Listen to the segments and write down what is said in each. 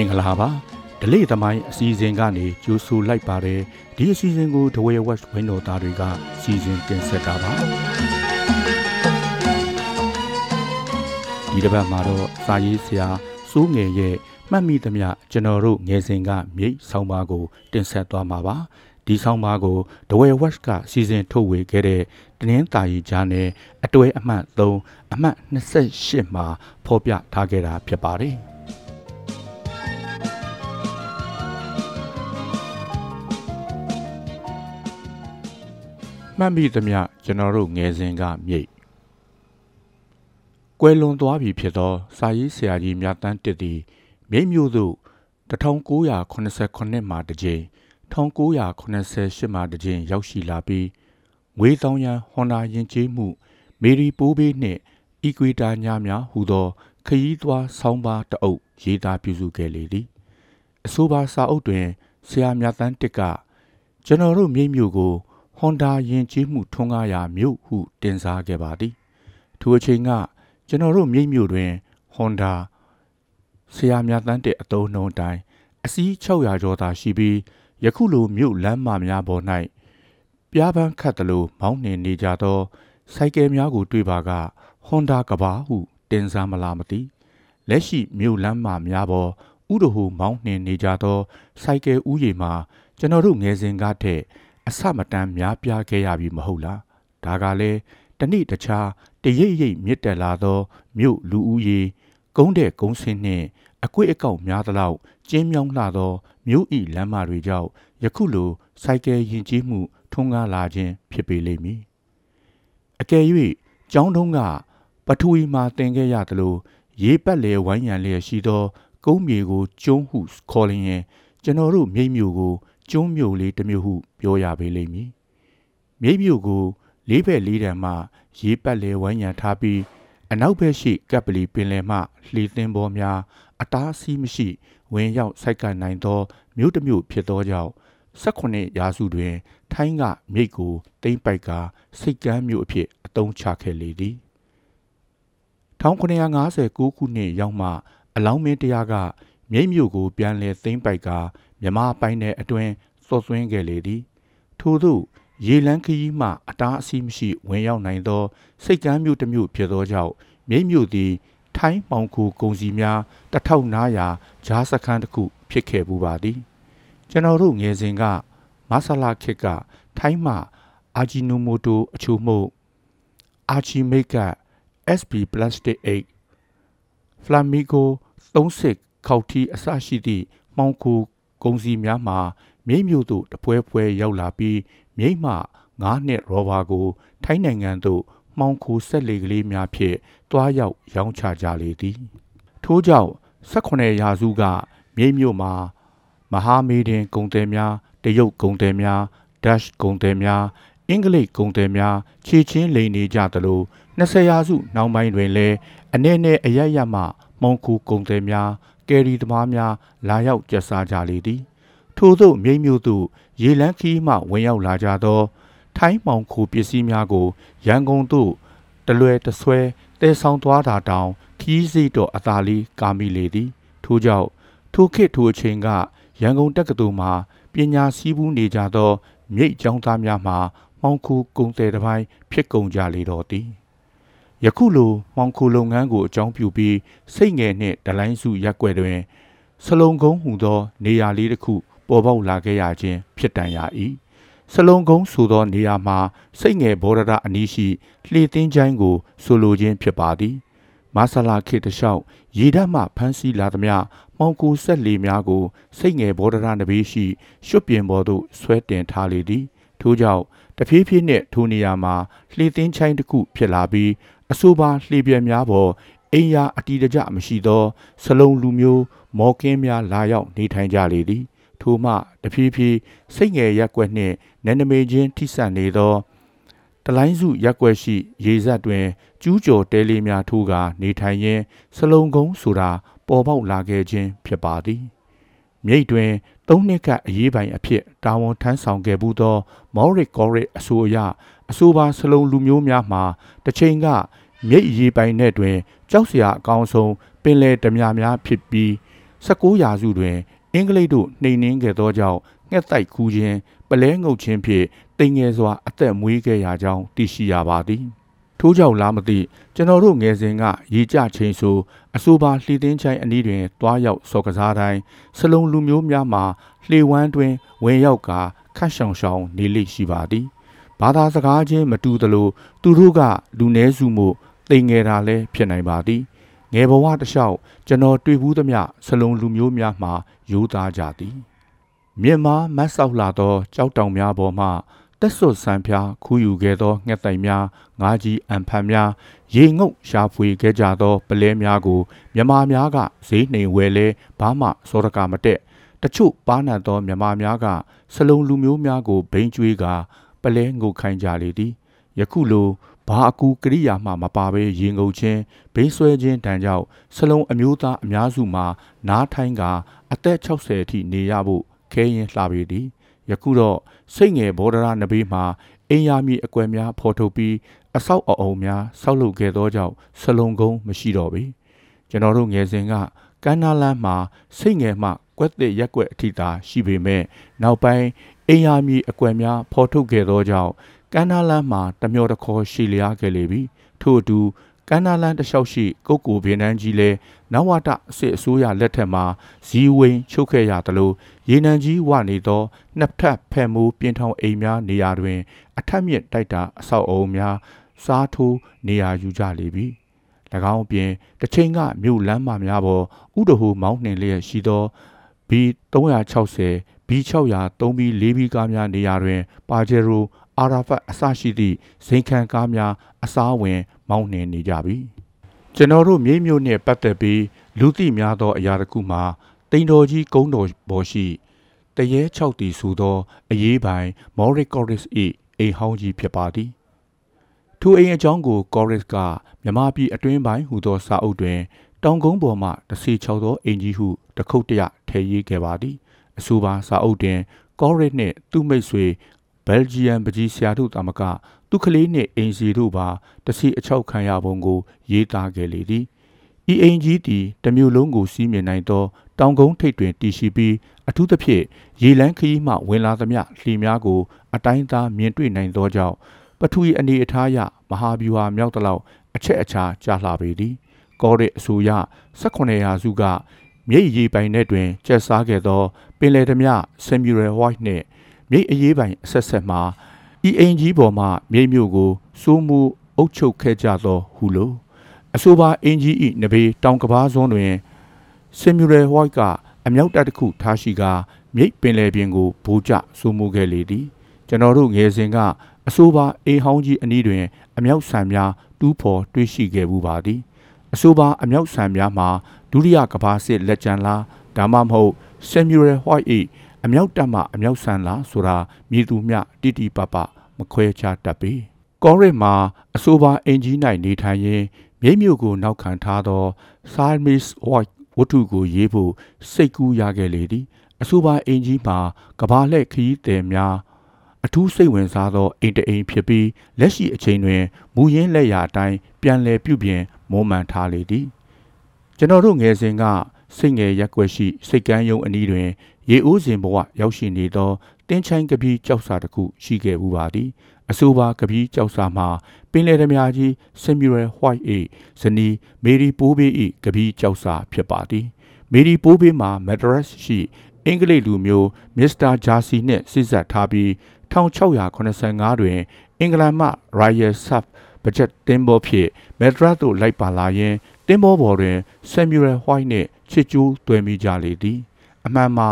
မင်္ဂလာပါဒလိသမိုင်းအစီအစဉ်ကနေကြိုးဆိုလိုက်ပါတယ်ဒီအစီအစဉ်ကိုဒဝဲဝက်ဝင်းတော်သားတွေကစီစဉ်တင်ဆက်တာပါဒီတစ်ပတ်မှာတော့စာရေးဆရာစိုးငယ်ရဲ့မှတ်မိသမျှကျွန်တော်တို့ငယ်စဉ်ကမြိတ်ဆောင်းပါးကို တင်ဆက်သွားမှာပါဒီဆောင်းပါးကိုဒဝဲဝက်ကစီစဉ်ထုတ်ဝေခဲ့တဲ့တနင်္သာရီကြားနဲ့အတွဲအမှတ်3အမှတ်28မှာဖော်ပြထားခဲ့တာဖြစ်ပါတယ် မှတ်မိသမျှကျွန်တော်တို့ငယ်စဉ်ကမြိတ်ကွယ်လွန်သွားပြီဖြစ်သော စာရေးဆရာကြီးမြတ်တန်းတစ်သည်မြိတ်မြို့သို့1989မှာတစ်ကြိမ်1988မှာတစ်ကြိမ်ရောက်ရှိလာပြီးငွေတောင်ရန်ဟွန်ဒါယဉ်ကျေးမှု မေရီပိုးဘေးနှင့်အီကွေတာညာများဟူသောခရီးသွားဆောင်းပါးတအုပ်ရေးသားပြုစုခဲ့လေသည်အဆိုပါစာအုပ်တွင်ဆရာမြတ်တန်းတစ်ကကျွန်တော်တို့မြိတ်မြို့ကို ဟွန်ဒါယဉ်ကျေးမှုထွန်းကားရာမြို့ဟု တင်စားခဲ့ပါသည်ထိုအချိန်ကကျွန်တော်တို့မြိတ်မြို့တွင်ဟွန်ဒါဆရာမြတ်တန်းတဲ့အတုံးနှုံးတိုင်းအစီး600ကျော်သာရှိပြီးယခုလိုမြို့လမ်းမများပေါ်၌ပြားပန်းခတ်သလိုမောင်းနှင်နေကြသောစိုက်ကယ်များကိုတွေ့ပါကဟွန်ဒါကဘာဟုတင်စားမလားမသိလက်ရှိမြို့လမ်းမများပေါ်ဥဒဟူမောင်းနှင်နေကြသောစိုက်ကယ်ဥယျာဉ်မှာကျွန်တော်တို့ငယ်စဉ်ကထက် အဆမတန်များပြားခဲ့ရပြီမဟုတ်လားဒါကလည်းတနေ့တခြားတရိပ်ရိပ်မြစ်တက်လာသောမြို့လူဦးရေကုန်းတဲ့ကုန်းစင်းနှင့်အကွေ့အကောက်များသလောက်ကျင်းမြောင်းလှသောမြို့ဤလမ်းမတွေကြောင့်ယခုလိုစိုက်ကယ်ယဉ်ကျေးမှုထွန်းကားလာခြင်းဖြစ်ပေလိမ့်မည်အကယ်၍ကျောင်းတုံးကပထဝီမှာတင်ခဲ့ရသလိုရေးပတ်လေဝိုင်းရံလျက်ရှိသောကုန်းမြေကိုကျုံးဟုခေါ်လျင်ကျွန်တော်တို့မြိတ်မြို့ကို ကျုံးမြို့လေးတစ်မြို့ဟု ပြောရပေလိမ့်မည်မြိတ်မြို့ကိုလေးဘက်လေးတံမှရေးပတ်လေဝိုင်းရံထားပြီးအနောက်ဘက်ရှိကပ်ပလီပင်လယ်မှလှေသင်းပေါ်များအတားအဆီးမရှိ ဝင်ရောက်ဆိုက်ကနိုင်သောမြို့တစ်မြို့ဖြစ်သောကြောင့်18ရာစုတွင် ထိုင်းကမြိတ်ကိုတိမ့်ပိုက်ကစိတ်ကမ်းမြို့အဖြစ်အသုံးချခဲ့လေသည်1959ခုနှစ်ရောက်မှ အလောင်းမင်းတရားကမြိတ်မြို့ကိုပြန်လည်သိမ်းပိုက်က မြမပိုင်းတဲ့အတွင်းစော့ဆွင်းခဲ့လေသည်ထို့သို့ရေလန်းခရီးမှအတားအဆီးမရှိဝင်ရောက်နိုင်သော စိတ်ကမ်းမြို့တစ်မြို့ဖြစ်သောကြောင့်မြိတ်မြို့သည် ထိုင်းမောင်ခုကုံစီများတထောက်နားရာဂျားစခန်းတစ်ခုဖြစ်ခဲ့ပူပါသည် ကျွန်တော်တို့ငယ်စဉ်ကမဆလာခစ်ကထိုင်းမှအာဂျီနိုမိုတိုအချို့မှုအာချီမိတ်က SB Plastic 8 Flamigo 36ခောက်ထီအစရှိသည့်မှောင်ခို ကုံစီများမှာမြိတ်မြို့သို့တပွဲပွဲရောက်လာပြီးမြိတ်မှ9နှစ်ရောဘာကို ထိုင်းနိုင်ငံသို့မှောင်ခိုဆက်လေကလေးများဖြင့်တွားရောက်ရောင်းချကြလေသည် ထို့ကြောင့်18ရာစုကမြိတ်မြို့မှာမဟာမေဒင်ဂုံတယ်များတရုတ်ဂုံတယ်များဒက်ဂုံတယ်များအင်္ဂလိပ်ဂုံတယ်များခြေချင်းလိန်နေကြသလို20ရာစုနောက်ပိုင်းတွင်လည်းအနေနဲ့အရရမှမုံခုဂုံတယ်များ ကယ်ရီသမားများလာရောက်ကျဆာကြလေသည် ထို့သောမြိတ်မြို့သို့ရေလန်းခီးမှဝင်ရောက်လာကြသော ထိုင်းမောင်ခိုပစ္စည်းများကိုရန်ကုန်သို့တလွယ်တဆွဲတဲဆောင်သွားတာတောင်ခီးစိတ်တော်အသာလေးကာမိလေသည် ထို့ကြောင့်ထိုခေတ်ထိုအချိန်ကရန်ကုန်တက္ကသိုလ်မှာပညာစည်းပူးနေကြသောမြိတ်ကျောင်းသားများမှာမှောင်ခိုကုံတယ်တစ်ပိုင်းဖြစ်ကုန်ကြလေတော့သည် ယခုလိုမှောင်ခိုလုပ်ငန်းကိုအကြောင်းပြုပြီးစိတ်ငယ်နှင့်ဒလိုင်းစုရက်ွက်တွင်စလုံကုန်းဟူသော နေရာလေးတစ်ခု ပေါ်ပေါက်လာခဲ့ရခြင်းဖြစ်တန်ရ၏စလုံကုန်းဆိုသောနေရာမှာစိတ်ငယ်ဘောရဒအနီးရှိလှေသင်းချိုင်းကိုဆိုလိုခြင်းဖြစ်ပါသည်မဆလာခေတလျှောက်ရေဓာတ်မှဖမ်းဆီးလာသမျှမှောင်ကိုဆက်လေများကို စိတ်ငယ်ဘောဒရနဘေးရှိရွှတ်ပြင်ပေါ်သို့ဆွဲတင်ထားလေသည်ထို့ကြောင့်တဖြည်းဖြည်းနှင့်ထိုနေရာမှာလှေသင်းချိုင်းတစ်ခုဖြစ်လာပြီး အဆိုပါလှေပြဲများပေါ်အိမ်ယာအတီတကြမရှိသောစလုံလူမျိုး မော်ကင်းများလာရောက်နေထိုင်ကြလေသည် ထိုမှတဖြည်းဖြည်းစိတ်ငယ်ရက်ွက်နှင့်နန္ဒမေချင်းထိစပ်နေသောတလိုင်းစုရက်ွက်ရှိ ရေစက်တွင် ကျူးကျော်တဲလေးများထိုးကာနေထိုင်ရင်းစလုံကုန်းဆိုတာပေါ်ပေါက်လာခဲ့ခြင်းဖြစ်ပါသည်မြိတ်တွင်သုံးနှစ်ကအရေးပိုင်အဖြစ်တာဝန်ထမ်းဆောင်ခဲ့မှုသော မော်ရစ်ကောရစ်အဆိုအရအဆိုပါစလုံးလူမျိုးများမှာတစ်ချိန်ကမြိတ်ရေးပိုင်နဲ့တွင် ကြောက်စရာအကောင်းဆုံးပင်လယ်ဓမြများဖြစ်ပြီး19ရာစုတွင် အင်္ဂလိပ်တို့နှိမ်နင်းခဲ့သောကြောင့်ငှက်တိုက်ခူးခြင်းပလဲငုတ်ခြင်းဖြင့်တိမ်ငယ်စွာအသက်မွေးခဲ့ရကြောင်းသိရှိရပါသည်ထို့ကြောင့်လားမသိကျွန်တော်တို့ငယ်စဉ်ကရေကြချိန်ဆိုအဆိုပါလှီတင်းချိုင်းအနီးတွင်တွားရောက်စော်ကစားတိုင်းစလုံးလူမျိုးများမှာလှေဝမ်းတွင်ဝင်ရောက်က ခတ်ဆောင်ဆောင်နေလိမ့်ရှိပါသည်ဘာသာစကားချင်းမတူသလိုသူတို့ကလူနည်းစုမှုတိမ်ငယ်တာလည်းဖြစ်နိုင်ပါသည်ငယ်ဘဝတစ်လျှောက်ကျွန်တော်တွေ့ဘူးသမျှစလုံးလူမျိုးများမှာယူသားကြသည်မြင့်မားမတ်ဆောက်လာသောကြောက်တောင်များပေါ်မှတက်ဆွတ်ဆန်းဖျားခူးယူခဲ့သောငှက်သိုင်များငါးကြီးအံဖန်များရေငုပ်ရှာဖွေခဲ့ကြသောပလဲများကိုမြမာများကဈေးနှိမ်ဝယ်လဲဘာမှစောရကမတက် တချို့ပါနတ်သောမြမာများကစလုံးလူမျိုးများကိုဘိန်းကျွေးကာပလဲငုတ်ခိုင်းကြလေသည်ယခုလိုဘာအကူကရိယာမှမပါဘဲရင်ငုံခြင်းဘိန်းဆွဲခြင်းတန်ကြောင့်စလုံးအမျိုးသားအများစုမှာနားထိုင်းကအသက်60အထိနေရဖို့ခဲရင်လှပေသည်ယခုတော့စိတ်ငယ်ဘောဒရာနဘေးမှာအင်ယာမီအကွယ်များဖော်ထုတ်ပြီးအဆောက်အအုံများဆောက်လုပ်ခဲ့သောကြောင့်စလုံးကုန်းမရှိတော့ပေကျွန်တော်တို့ငယ်စဉ်ကကမ်းနားလမ်းမှာစိတ်ငယ်မှ ကွက်တဲ့ရက်ွက်အထိသာရှိပေမဲ့နောက်ပိုင်းအင်ယာမီအကွယ်များဖော်ထုတ်ခဲ့သောကြောင့်ကမ်းနားလမ်းမှာတမျောတခေါ်ရှိလျားခဲ့လေပြီထို့အတူကမ်းနားလန်းတလျှောက်ရှိကုတ်ကိုဗီနန်းကြီးလဲနဝတစစ်အစိုးရလက်ထက်မှာဇီဝိန်ချုပ်ခဲ့ရသလိုရေနံကြီးဝနေသောနှစ်ထပ်ဖက်မိုးပြင်းထောင်အိမ်များနေရာတွင် အထက်မြင့်တိုက်တာအဆောက်အအုံများစားထိုးနေရာယူကြလေပြီ၎င်းအပြင်တစ်ချိန်ကမြို့လမ်းမများပေါ်ဥဒဟူမောင်းနှင်လျက်ရှိသော B360 B600 3B 4B ကားများနေရာတွင်ပါဂျေရိုအာရာဖတ်အစရှိသည့်ဇိမ်ခံကားများအစားဝင် မောင်းနှင်နေကြပြီကျွန်တော်တို့မြိတ်မြို့နှင့်ပတ်သက်ပြီးလူသိများသောအရာတစ်ခုမှာတိန်တော်ကြီးကုန်းတော်ပေါ်ရှိတရေ6တီဆိုသောအရေးပိုင်မော်ရီကော်ရစ်၏အိမ်ဟောင်းကြီးဖြစ်ပါသည်ထိုအိမ်အကြောင်းကိုကော်ရစ်ကမြမပြည်အတွင်းပိုင်းဟူသောစာအုပ်တွင် တောင်ကုန်းပေါ်မှတစီချောက်သောအိမ်ကြီးဟုတခုတ်တရထည့်ရေးခဲ့ပါသည်အဆိုပါစာအုပ်တွင်ကော်ရစ်နှင့်သူ့မိတ်ဆွေဘယ်လ်ဂျီယမ်ပကြီးဆရာတို့တာမကသူကလေးနှင့်အင်စီတို့ပါတစီအချောက်ခံရပုံကို ရေးသားခဲ့လေသည်ဤအင်ကြီးသည်တမျိုးလုံးကိုစီးမြင်နိုင်သောတောင်ကုန်းထိပ်တွင်တည်ရှိပြီးအထူးသဖြင့်ရေလန်းခရီးမှဝင်လာသမျှလှေများကို အတိုင်းသားမြင်တွေ့နိုင်သောကြောင့်ပထဝီအနေအထားအရမဟာဗျူဟာမြောက်တလောက်အချက်အခြာကြာလှပေသည် ကောရစ်အဆိုရ18ရာစုကမြိတ်ရေပိုင်ထဲတွင်ကျက်စားခဲ့သော ပင်လယ်ဓမြဆမ်မြူရယ်ဝိုက်နှင့်မြိတ်အရေးပိုင်အဆက်ဆက်မှာဤအိမ်ကြီးပေါ်မှမြိတ်မြို့ကိုစိုးမှုအုပ်ချုပ်ခဲ့ကြသောဟုလိုအဆိုပါအင်ကြီးဤနဘေးတောင်ကဘာစွန်းတွင်ဆင်မြူရယ်ဝိုက်ကအမြောက်တပ်တစ်ခုထားရှိကာမြိတ်ပင်လယ်ပြင်ကိုဘူကျစိုးမှုခဲ့လေသည်ကျွန်တော်တို့ငယ်စဉ်ကအဆိုပါအိမ်ဟောင်းကြီးအနီးတွင် အမြောက်ဆံများတူးဖော်တွေ့ရှိခဲ့မှုပါသည် အဆိုပါအမြောက်ဆံများမှာဒုတိယကမ္ဘာစစ်လက်ကျန်လားဒါမှမဟုတ်ဆမ်မြူရယ်ဟွိုက်၏အမြောက်တပ်မှအမြောက်ဆန်လားဆိုတာမြည်သူမျှတိတိပပမခွဲခြားတတ်ပေကောရစ်မှာအဆိုပါအင်ဂျီ၌နေထိုင်ရင်းမြိတ်မြို့ကိုနောက်ခံထားသော Siamese White ဝတ္ထုကိုရေးဖို့စိတ်ကူးရခဲ့လေသည်အဆိုပါအင်ဂျီမှာကဘာလှည့်ခရီးသည်များ အထူးစိတ်ဝင်စားသောအိမ်တအိမ်ဖြစ်ပြီးလက်ရှိအချိန်တွင်မူရင်းလက်ရာအတိုင်းပြန်လည်ပြုပြင်မွမ်းမံထားလေသည်ကျွန်တော်တို့ငယ်စဉ်ကစိတ်ငယ်ရက်ွက်ရှိစိတ်ကမ်းယုံအနီးတွင် ရေအိုးစဉ်ဘဝရောက်ရှိနေသောတင်းချိုင်းကပီးကြောက်စာတစ်ခုရှိခဲ့ဦးပါသည်အဆိုပါကပီးကြောက်စာမှာပင်လယ်ဓမြကြီးဆင်မြူရယ်ဟွိုက်၏ဇနီးမေရီပိုးဘေး၏ကပီးကြောက်စာဖြစ်ပါသည်မေရီပိုးဘေးမှာမက်ဒရက်ရှိအင်္ဂလိပ်လူမျိုးမစ္စတာဂျာစီနှင့်စစ်ဆက်ထားပြီး 1685တွင် အင်္ဂလန်မှ Royal Surf ဘဂျက်တင်ဘောဖြင့်မက်ဒရတ်သို့လိုက်ပါလာရင်းတင်ဘောပေါ်တွင်ဆမ်မြူရယ်ဟွိုက်နှင့်ချစ်ကျူးတွေ့မိကြလေသည်အမှန်မှာ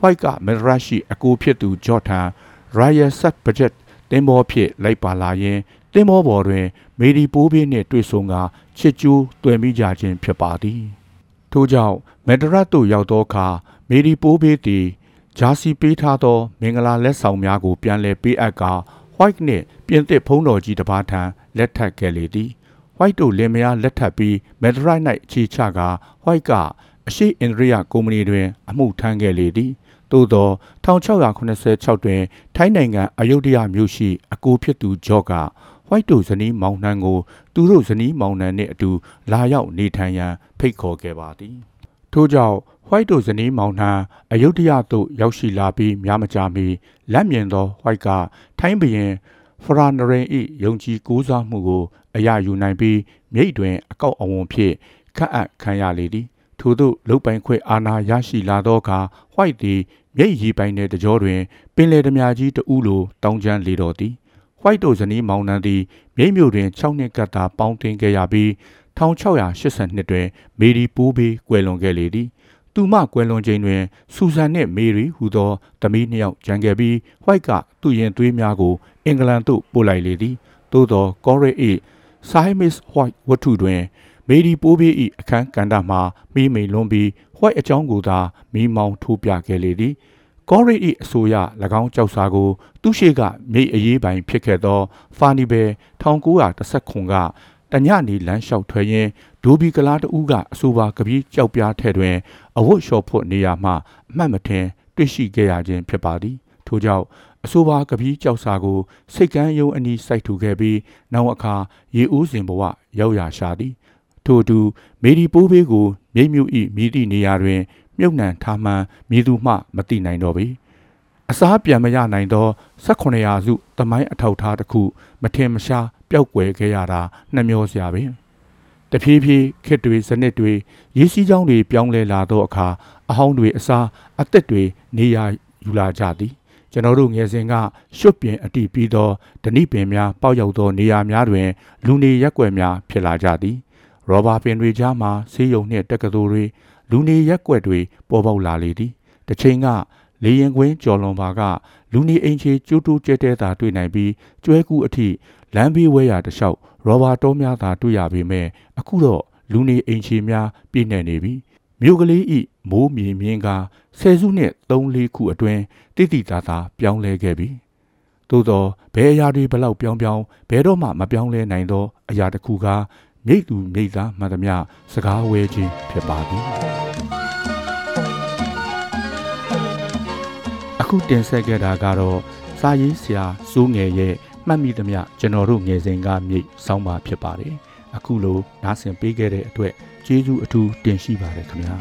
ဝိုက်ကမက်ဒရတ်ရှိအကိုဖြစ်သူဂျော့ထန် Royal Surf ဘဂျက်တင်ဘောဖြင့်လိုက်ပါလာရင်းတင်ဘောပေါ်တွင် မေဒီပိုးဘေးနှင့်တွေ့ဆုံကချစ်ကျူးတွေ့မိကြခြင်းဖြစ်ပါသည်ထို့ကြောင့်မက်ဒရတ်သို့ရောက်သောအခါမေဒီပိုးဘေးသည် ဂျာစီပေးထားသော မင်္ဂလာလက်ဆောင်များကိုပြန်လည်ပေးအပ်ကာ white နှင့်ပြင်သစ်ဖုံးတော်ကြီးတစ်ပါးထံလက်ထပ်ခဲ့လေသည် white တို့လင်မယားလက်ထပ်ပြီး meteorite ၌အခြေချကာ white ကအရှိအိန္ဒြိယကုမ္ပဏီတွင် အမှုထမ်းခဲ့လေသည်သို့သော1686တွင် ထိုင်းနိုင်ငံအယုဒ္ဓယမြို့ရှိအကိုဖြစ်သူဂျော့က white တို့ဇနီးမောင်နှံကို သူတို့ဇနီးမောင်နှံနှင့်အတူလာရောက်နေထိုင်ရန်ဖိတ်ခေါ်ခဲ့ပါသည်ထို့ကြောင့် white တို့ဇနီးမောင်နှံအယုဒ္ဓယသို့ရောက်ရှိလာပြီးများမကြာမီလက်မြင်သော white ကထိုင်းဘရင်ဖရာနရင်၏ယုံကြည်ကိုးစားမှုကိုအရယူနိုင်ပြီးမြိတ်တွင်အကောက်အဝွန်ဖြင့်ခန့်အပ်ခံရလေသည်ထို့သို့လုတ်ပိုင်ခွင့်အာဏာရရှိလာသောအခါ white သည်မြိတ်ရီပိုင်တဲ့တကြောတွင် ပင်လယ်ဓမြကြီးတဦးလိုတောင်းကျမ်းလေတော်သည် white တို့ဇနီးမောင်နှံသည်မြိတ်မြို့တွင်6နှစ်ကပ်သာပေါင်းတင်ခဲ့ရပြီး1682တွင်မေရီပိုးဘေးကွယ်လွန်ခဲ့လေသည် သူမကွယ်လွန်ချိန်တွင်ဆူဇန်နှင့်မေရီဟူသောသမီးနှစ်ယောက်ကျန်ခဲ့ပြီး white ကသူ့ရင်သွေးများကိုအင်္ဂလန်သို့ပို့လိုက်လေသည်သို့သော Corey ၏ဆိုင်မစ်ဟွိုက်ဝတ္ထုတွင်မေဒီပိုးဘေး၏အခန်းကဏ္ဍမှာမိမိန်လွန်ပြီးဟွိုက်အကြောင်းကိုသာမိမောင်းထိုးပြခဲ့လေသည်ကောရိ၏အဆိုအရ၎င်းကြောက်စာကို သူရှိကမြိတ်အရေးပိုင်ဖြစ်ခဲ့သော ဖာနီဘယ်1919ခုကတညနေလမ်းလျှောက်ထွက်ရင်း ဒိုဘီကလာတူးကအဆိုပါကပီးကြောက်ပြားထဲတွင်အဝတ်လျှော်ဖို့နေရာမှအမှတ်မထင်တွေ့ရှိခဲ့ရခြင်းဖြစ်ပါသည်ထို့ကြောင့်အဆိုပါကပီးကြောက်စာကိုစိတ်ကန်းယုံအနီးစိုက်ထူခဲ့ပြီးနောက်အခါရေဦးစဉ်ဘဝရောက်ရရှာသည်ထို့အတူမေဒီပိုးဘေးကိုမြိတ်မြို့၏မိသည့်နေရာတွင် မြုပ်နှံထားမှန်းမည်သူမှမသိနိုင်တော့ပေအစားပြန်မရနိုင်သော18ရာစုတမိုင်းအထောက်ထားတစ်ခု မထင်မရှားပျောက်ကွယ်ခဲ့ရတာနှမျောစရာပင် တဖြည်းဖြည်းခစ်တွေစနစ်တွေရေးစည်းကြောင်းတွေပြောင်းလဲလာသောအခါအဟောင်းတွေအစားအသက်တွေနေရာယူလာကြသည်ကျွန်တော်တို့ငယ်စဉ်ကရွှတ်ပြင်အတိပြီးသောဓနိပင်များပေါက်ရောက်သောနေရာများတွင် လူနေရက်ွက်များဖြစ်လာကြသည်ရောဘာပင်တွေကြားမှာဆေးရုံနှင့်တက္ကသိုလ်တွေလူနေရက်ွက်တွေပေါ်ပေါက်လာလေသည်တစ်ချိန်ကလေရင်ကွင်းကျော်လွန်ပါကလူနေအိမ်ချေကျိုးတိုးကျဲတဲသာတွေ့နိုင်ပြီးကျွဲကူအထိ လမ်းဘေးဝဲရာတလျှောက်ရောဘာတောများသာတွေ့ရပေမဲ့အခုတော့လူနေအိမ်ချေများပြည့်နေနေပြီမြို့ကလေးဤမိုးမြေမြင်းကဆယ်စုနှစ်3-4ခုအတွင်းတိတိသားသားပြောင်းလဲခဲ့ပြီသို့သောဘယ်အရာတွေဘလောက်ပြောင်းပြောင်းဘယ်တော့မှမပြောင်းလဲနိုင်သောအရာတစ်ခုကမြိတ်သူမြိတ်သားမှန်သမျှစကားဝဲခြင်းဖြစ်ပါသည်အခုတင်ဆက်ခဲ့တာကတော့စာရေးဆရာစိုးငယ်ရဲ့ မှတ်မိသမျှကျွန်တော်တို့ငယ်စဉ်ကမြိတ်ဆောင်းပါဖြစ်ပါတယ်အခုလိုနားဆင်ပေးခဲ့တဲ့အတွက်ကျေးဇူးအထူးတင်ရှိပါတယ်ခင်ဗျာ